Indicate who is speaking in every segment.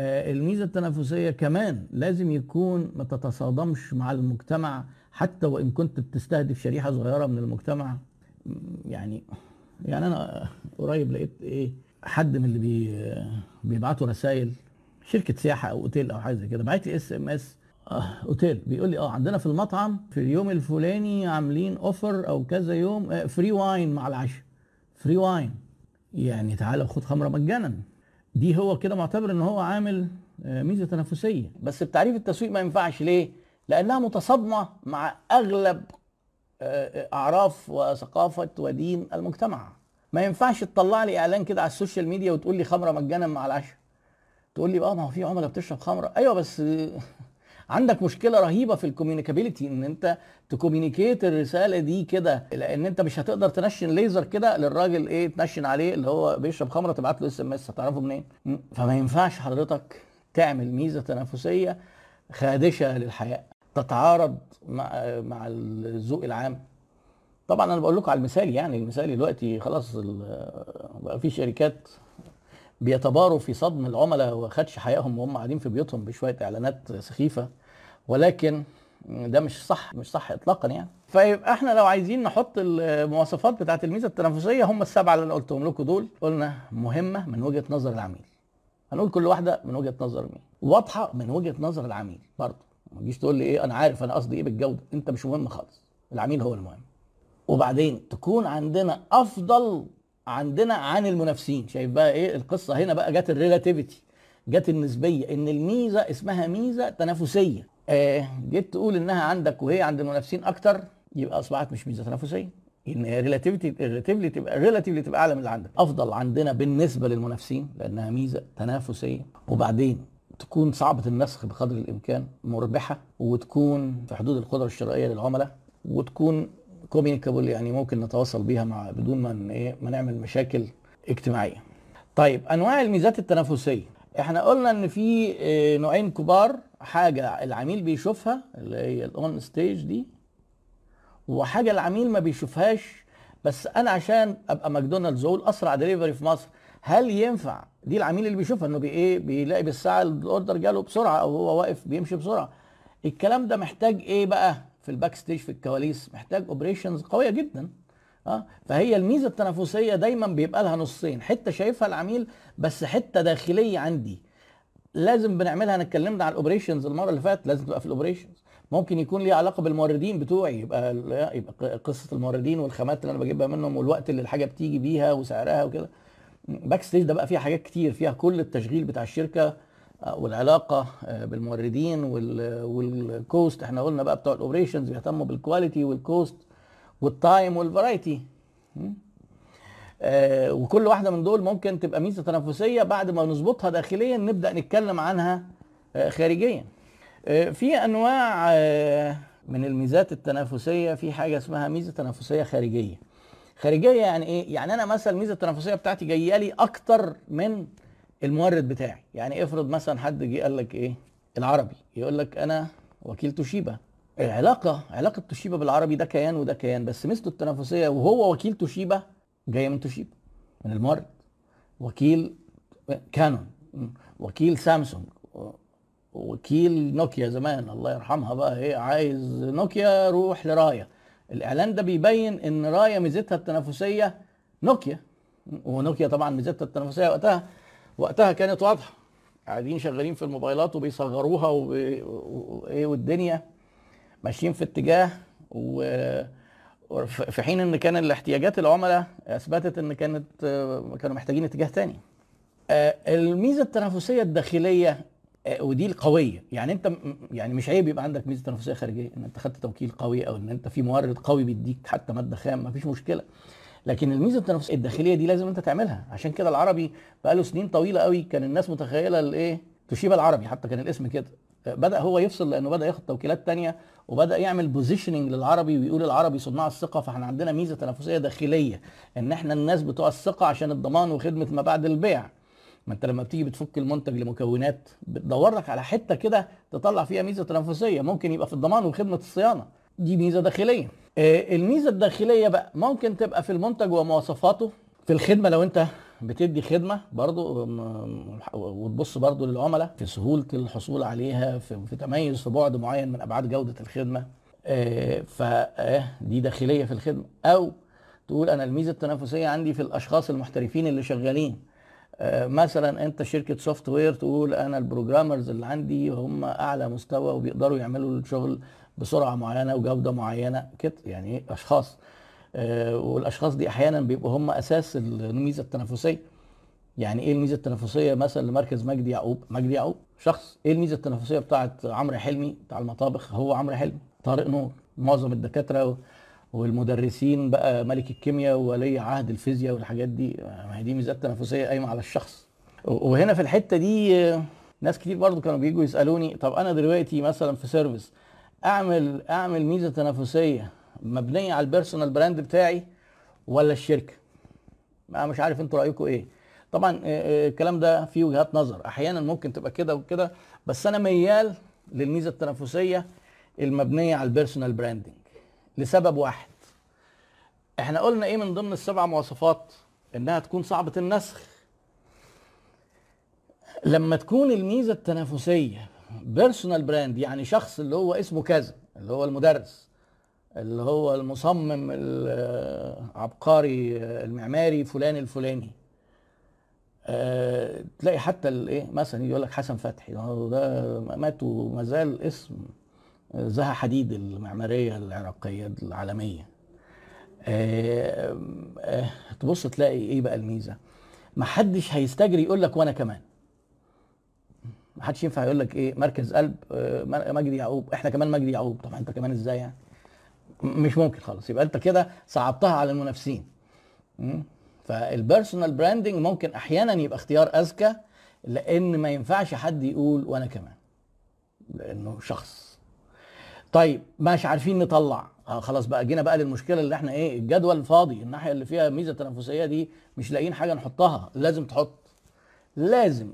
Speaker 1: آه، الميزة التنافسية كمان لازم يكون ما تتصادمش مع المجتمع حتى وإن كنت بتستهدف شريحة صغيرة من المجتمع. يعني يعني أنا قريب لقيت إيه حد من اللي بي بيبعتوا رسائل شركة سياحة أو أوتيل أو حاجة زي كده بعت لي SMS أوتيل بيقول لي آه عندنا في المطعم في اليوم الفلاني عاملين offer أو كذا يوم free wine مع العشاء free wine يعني تعالى خد خمرة مجانا. دي هو كده معتبر إن هو عامل آه، ميزة تنافسية. بس بتعريف التسويق ما ينفعش. ليه؟ لأنها متصادمه مع أغلب آه، أعراف وثقافة ودين المجتمع. ما ينفعش تطلع لي إعلان كده على ال social media وتقول لي خمرة مجانا مع العشاء. تقول لي آه ما هو في عملاء بتشرب خمرة. أيوه بس عندك مشكلة رهيبة في ال communicability إن أنت ت communicate الرسالة دي كده لأن أنت مش هتقدر تنشن ليزر كده للراجل إيه تنشن عليه اللي هو بيشرب خمرة تبعت له SMS هتعرفه منين? فما ينفعش حضرتك تعمل ميزة تنافسية خادشة للحياة تتعارض مع مع الذوق العام طبعا أنا بقول لكم على المثال يعني المثال دلوقتي خلاص بقى في شركات بيتباروا في صدم العملاء وخدش حيائهم وهم قاعدين في بيوتهم بشوية إعلانات سخيفة. ولكن ده مش صح مش صح اطلاقا يعني. فيبقى إحنا لو عايزين نحط المواصفات بتاعت الميزة التنافسية هم السبعة اللي أنا قلتهم لكم دول قلنا مهمة من وجهة نظر العميل. هنقول كل واحدة من وجهة نظر مين. واضحة من وجهة نظر العميل برضه. ما تجيش تقول لي إيه أنا عارف أنا قصدي إيه بالجودة. أنت مش مهم خالص العميل هو المهم. وبعدين تكون عندنا أفضل عندنا عن المنافسين. شايف بقى إيه؟ القصة هنا بقى جت ال relativity جت النسبية. إن الميزة اسمها ميزة تنافسية. آه جيت تقول إنها عندك وهي عند المنافسين أكتر يبقى أصبحت مش ميزة تنافسية. إن relativity relatively تبقى relatively تبقى أعلى من اللي عندك. أفضل عندنا بالنسبة للمنافسين لأنها ميزة تنافسية. وبعدين تكون صعبة النسخ بقدر الإمكان مربحة وتكون في حدود القدرة الشرائية للعملاء وتكون communicable يعني ممكن نتواصل بيها مع بدون ما إيه ما نعمل مشاكل اجتماعية. طيب أنواع الميزات التنافسية. إحنا قلنا إن في آه، نوعين كبار حاجة العميل بيشوفها اللي هي ال on stage دي وحاجة العميل ما بيشوفهاش. بس أنا عشان أبقى ماكدونالدز أقول أسرع دليفري في مصر هل ينفع؟ دي العميل اللي بيشوفها إنه بي إيه بيلاقي بالساعة ال order جاله بسرعة أو هو واقف بيمشي بسرعة. الكلام ده محتاج إيه بقى؟ في ال back stage في الكواليس محتاج operations قوية جدا. آه فهي الميزة التنافسية دايما بيبقى لها نصين. حتة شايفها العميل بس حتة داخلية عندي. لازم بنعملها أنا اتكلمنا عن ال operations المرة اللي فاتت لازم تبقى في ال operations ممكن يكون ليه علاقة بالموردين بتوعي. يبقى يبقى قصة الموردين والخامات اللي أنا بجيبها منهم والوقت اللي الحاجة بتيجي بيها وسعرها وكده. back stage ده بقى فيها حاجات كتير. فيها كل التشغيل بتاع الشركة. والعلاقة آه، بالموردين وال- وال cost إحنا قلنا بقى بتوع ال operations بيهتموا بالكواليتي والكوست والتايم والفرايتي وكل واحدة من دول ممكن تبقى ميزة تنافسية بعد ما نظبطها داخليا نبدأ نتكلم عنها آه، خارجيا. آه، في أنواع من الميزات التنافسية. في حاجة اسمها ميزة تنافسية خارجية. خارجية يعني إيه؟ يعني أنا مثلا الميزه التنافسية بتاعتي جاية لي أكتر من المورد بتاعي. يعني افرض مثلا حد جه قال لك إيه؟ العربي. يقول لك أنا وكيل توشيبا العلاقة علاقة توشيبا بالعربي ده كيان وده كيان بس ميزته التنافسية وهو وكيل توشيبا جاية من توشيبا من المورد. وكيل كانون. وكيل سامسونج. وكيل نوكيا زمان الله يرحمها بقى إيه عايز نوكيا روح لرايا. الإعلان ده بيبين إن رايا ميزتها التنافسية نوكيا. ونوكيا طبعا ميزتها التنافسية وقتها وقتها كانت واضحة. قاعدين شغالين في الموبايلات وبيصغروها وب- وايه والدنيا ماشيين في اتجاه و في حين إن كان الاحتياجات العملاء أثبتت إن كانت كانوا محتاجين اتجاه تاني. آه، الميزة التنافسية الداخلية آه، ودي القوية. يعني أنت يعني مش عيب يبقى عندك ميزة تنافسية خارجية إن أنت خدت توكيل قوي أو إن أنت في مورد قوي بيديك حتى مادة خام مفيش مشكلة. لكن الميزة التنافسيه الداخلية دي لازم انت تعملها. عشان كده العربي بقى له سنين طويلة قوي كان الناس متخيلة الايه؟ توشيبا العربي حتى كان الاسم كده. بدأ هو يفصل لأنه بدأ ياخد توكيلات تانية وبدأ يعمل positioning للعربي ويقول العربي صناع الثقة. فاحنا عندنا ميزة تنافسية داخلية إن إحنا الناس بتوع الثقة عشان الضمان وخدمة ما بعد البيع. ما أنت لما بتيجي بتفك المنتج لمكونات بتدور لك على حتة كده تطلع فيها ميزة تنافسية. ممكن يبقى في الضمان وخدمة الصيانة. دي ميزة داخلية. الميزة الداخلية بقى ممكن تبقى في المنتج ومواصفاته في الخدمة لو انت بتدي خدمة برضو وتبص برضو للعملاء في سهولة الحصول عليها في, في تميز في بعد معين من أبعاد جودة الخدمة. فدي داخلية في الخدمة. أو تقول أنا الميزة التنافسية عندي في الأشخاص المحترفين اللي شغالين. آه، مثلا أنت شركة software تقول أنا ال programmers اللي عندي هم أعلى مستوى وبيقدروا يعملوا الشغل بسرعة معينة وجودة معينة كده يعني أشخاص. آه، والأشخاص دي أحيانا بيبقوا هم أساس الميزة التنافسية. يعني إيه الميزة التنافسية؟ مثلا لمركز مجدي يعقوب. مجدي يعقوب شخص. إيه الميزة التنافسية بتاعت عمرو حلمي؟ بتاع المطابخ هو عمرو حلمي. طارق نور معظم الدكاترة والمدرسين بقى ملك الكيمياء وولي عهد الفيزياء والحاجات دي ما هي دي ميزات تنافسية قايمة على الشخص. وهنا في الحتة دي ناس كتير برضو كانوا بيجوا يسألوني طب أنا دلوقتي مثلا في service أعمل أعمل ميزة تنافسية مبنية على ال personal brand بتاعي ولا الشركة؟ أنا مش عارف أنتوا رأيكم إيه. طبعا الكلام ده فيه وجهات نظر. أحيانا ممكن تبقى كده وكده بس أنا ميال للميزة التنافسية المبنية على ال personal branding لسبب واحد. إحنا قلنا إيه من ضمن السبع مواصفات؟ انها تكون صعبة النسخ. لما تكون الميزة التنافسية personal brand يعني شخص اللي هو اسمه كذا اللي هو المدرس اللي هو المصمم العبقري المعماري فلان الفلاني. أه تلاقي حتى الايه مثلا يقول لك حسن فتحي هو ده مات وما زال اسم زها حديد المعمارية العراقية العالمية. أه أه تبص تلاقي إيه بقى الميزة؟ ما حدش هيستجري يقول لك وأنا كمان. ما حدش ينفع يقول لك إيه مركز قلب آه، مجدي يعقوب. إحنا كمان مجدي يعقوب. طب أنت كمان إزاي يعني؟ مش ممكن خالص. يبقى أنت كده صعبتها على المنافسين. فال personal branding ممكن أحيانا يبقى اختيار أذكى لأن ما ينفعش حد يقول وأنا كمان. لأنه شخص. طيب مش عارفين نطلع. آه خلاص بقى جينا بقى للمشكلة اللي إحنا إيه الجدول الفاضي الناحية اللي فيها ميزة تنافسية دي مش لاقيين حاجة نحطها. لازم تحط لازم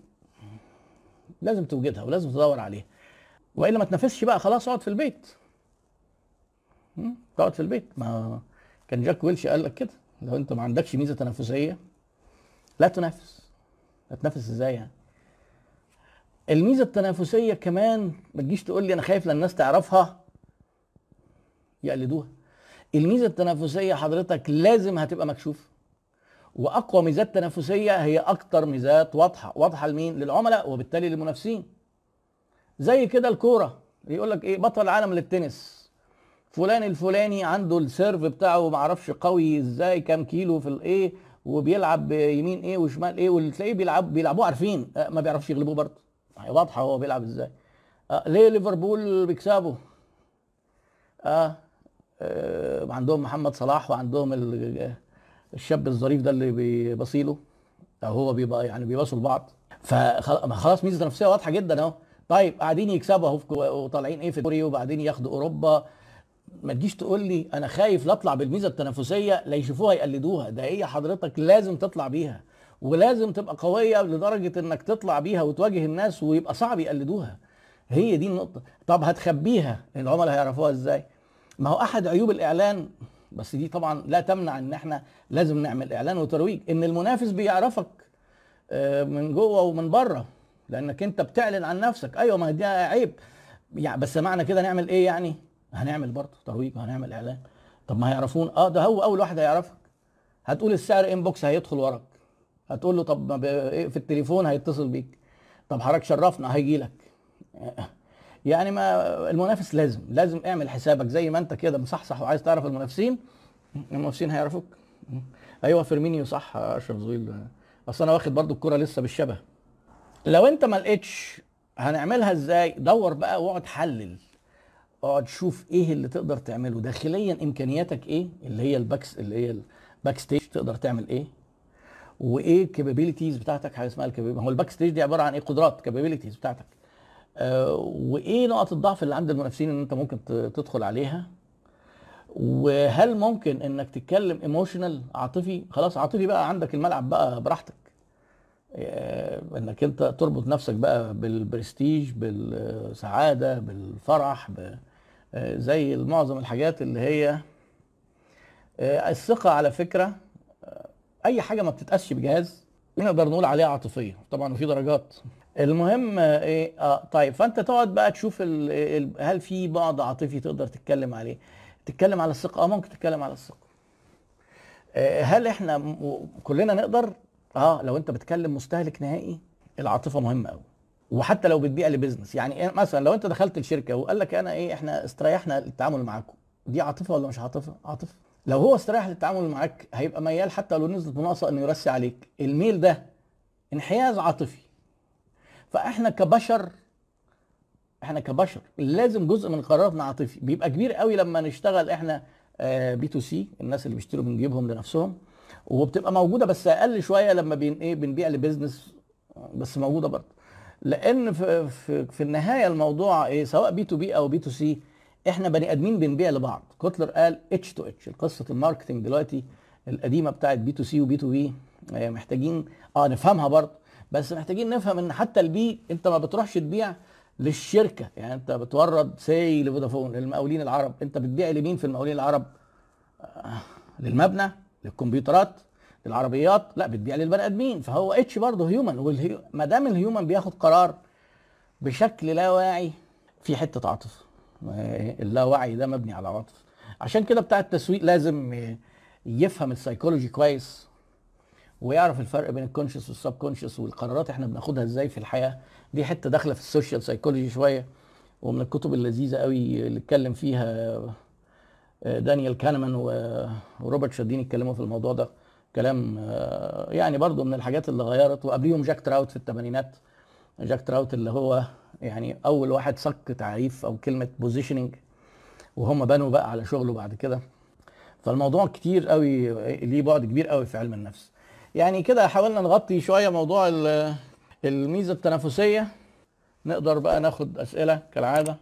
Speaker 1: لازم توجدها ولازم تدور عليها. وإلا ما تنافسش بقى خلاص اقعد في البيت. تقعد في البيت. ما كان جاك ويلش قال لك كده لو انت ما عندكش ميزة تنافسية لا تنافس. هتنافس إزاي يعني؟ الميزة التنافسية كمان ما تجيش تقول لي أنا خايف لأن الناس تعرفها. يقلدوها. الميزة التنافسية حضرتك لازم هتبقى مكشوفه وأقوى ميزات تنافسيه هي أكتر ميزات واضحة. واضحة لمين؟ للعملاء وبالتالي للمنافسين. زي كده الكورة. يقول لك إيه؟ بطل العالم للتنس. فلان الفلاني عنده ال serve بتاعه ما أعرفش قوي إزاي كام كيلو في الايه وبيلعب يمين إيه وشمال إيه واللي تلاقيه بيلعب بيلعبوه عارفين. آه، ما بيعرفش يغلبوه برضه. واضحة هو بيلعب إزاي. آه ليه ليفربول بيكسبوا آه, آه عندهم محمد صلاح وعندهم ال- الشاب الظريف ده اللي بيبصيله أو هو بيبقى يعني بيبصوا لبعض. فخلاص ميزة تنافسيه واضحة جدا أهو. طيب قاعدين يكسبوا أهو وطالعين إيه في الدوري وبعدين ياخدوا أوروبا. ما تجيش تقول لي أنا خايف لا اطلع بالميزة التنافسية لا يشوفوها يقلدوها. ده هي حضرتك لازم تطلع بيها. ولازم تبقى قوية لدرجة إنك تطلع بيها وتواجه الناس ويبقى صعب يقلدوها. هي دي النقطة. طب هتخبيها؟ العملاء هيعرفوها إزاي؟ ما هو أحد عيوب الإعلان بس دي طبعا لا تمنع إن إحنا لازم نعمل إعلان وترويج إن المنافس بيعرفك آه، من جوه ومن بره لأنك أنت بتعلن عن نفسك. أيوه ما دي عيب. يعني بس معنى كده نعمل إيه يعني؟ هنعمل برضه ترويج وهنعمل إعلان. طب ما هيعرفوني؟ آه ده هو أول واحد هيعرفك. هتقول السعر inbox هيدخل وراك. هتقول له طب ب- إيه في التليفون هيتصل بيك. طب حضرتك شرفنا هيجي لك يعني ما المنافس لازم لازم اعمل حسابك زي ما انت كده مصحصح وعايز تعرف المنافسين. المنافسين هيعرفوك. أيوه فيرمينيو صح اشرف زويل. اصل أنا واخد برضو الكرة لسه بالشبه. لو انت ما لقيتش هنعملها إزاي؟ دور بقى واقعد حلل. اقعد شوف إيه اللي تقدر تعمله. داخليا إمكانياتك إيه؟ اللي هي ال backs اللي هي ال back stage تقدر تعمل إيه؟ وايه ال capabilities بتاعتك؟ حاجة اسمها ال capabilities هو ال back stage دي عبارة عن إيه؟ قدرات capabilities بتاعتك. وإيه نقط الضعف اللي عند المنافسين إن أنت ممكن تدخل عليها؟ وهل ممكن إنك تتكلم emotional عاطفي؟ خلاص عاطفي بقى عندك الملعب بقى براحتك. آه، إنك أنت تربط نفسك بقى بالبرستيج بالسعادة بالفرح آه، زي معظم الحاجات اللي هي آه، الثقة على فكرة آه، أي حاجة ما بتتقاسش بجهاز نقدر نقول عليها عاطفية. طبعا وفي درجات. المهم آه، إيه آه طيب فأنت تقعد بقى تشوف ال ال هل في بعد عاطفي تقدر تتكلم عليه؟ تتكلم على الثقة آه ممكن تتكلم على الثقة. آه، هل إحنا كلنا نقدر؟ آه لو أنت بتكلم مستهلك نهائي العاطفة مهمة قوي وحتى لو بتبيع لبزنس يعني إيه مثلا لو أنت دخلت الشركة وقال لك أنا إيه إحنا استريحنا للتعامل معاكم دي عاطفة ولا مش عاطفة؟ عاطفة. لو هو استريح للتعامل معاك هيبقى ميال حتى لو نزلت مناقصه إنه يرسي عليك. الميل ده انحياز عاطفي. فاحنا كبشر إحنا كبشر لازم جزء من قراراتنا عاطفي. بيبقى كبير قوي لما نشتغل إحنا B2C الناس اللي بيشتروا من جيبهم لنفسهم وبتبقى موجودة بس أقل شوية لما بين إيه بنبيع ل business بس موجودة برضه. لأن في, في, في النهاية الموضوع إيه سواء B2B أو B2C إحنا بني آدمين بنبيع لبعض. كوتلر قال H2H قصه ال marketing دلوقتي القديمة بتاعت B2C و B2B محتاجين آه نفهمها برضه. بس محتاجين نفهم إن حتى ال B أنت ما بتروحش تبيع للشركة. يعني أنت بتورد سي لفودافون للمقاولين العرب. أنت بتبيع لمين في المقاولين العرب؟ آه للمبنى للكمبيوترات للعربيات. لا بتبيع للبني آدمين. فهو H برضه human ما دام ال human بياخد قرار بشكل لا واعي في حتة عاطفه اللاوعي ده مبني على عاطفه عشان كده بتاع التسويق لازم يفهم السيكولوجي كويس. ويعرف الفرق بين ال conscious وال subconscious والقرارات إحنا بناخدها إزاي في الحياة. دي حتة داخلة في ال social psychology شوية ومن الكتب اللذيذة قوي اللي اتكلم فيها دانيال كانمان وروبرت شالديني اتكلموا في الموضوع ده. كلام يعني برضو من الحاجات اللي غيرت وقبليهم جاك تراوت في الثمانينات جاك تراوت اللي هو يعني أول واحد صك تعريف أو كلمة positioning وهم بنوا بقى على شغله بعد كده. فالموضوع كتير قوي ليه بعد كبير قوي في علم النفس. يعني كده حاولنا نغطي شوية موضوع الميزة التنافسية. نقدر بقى ناخد أسئلة كالعادة.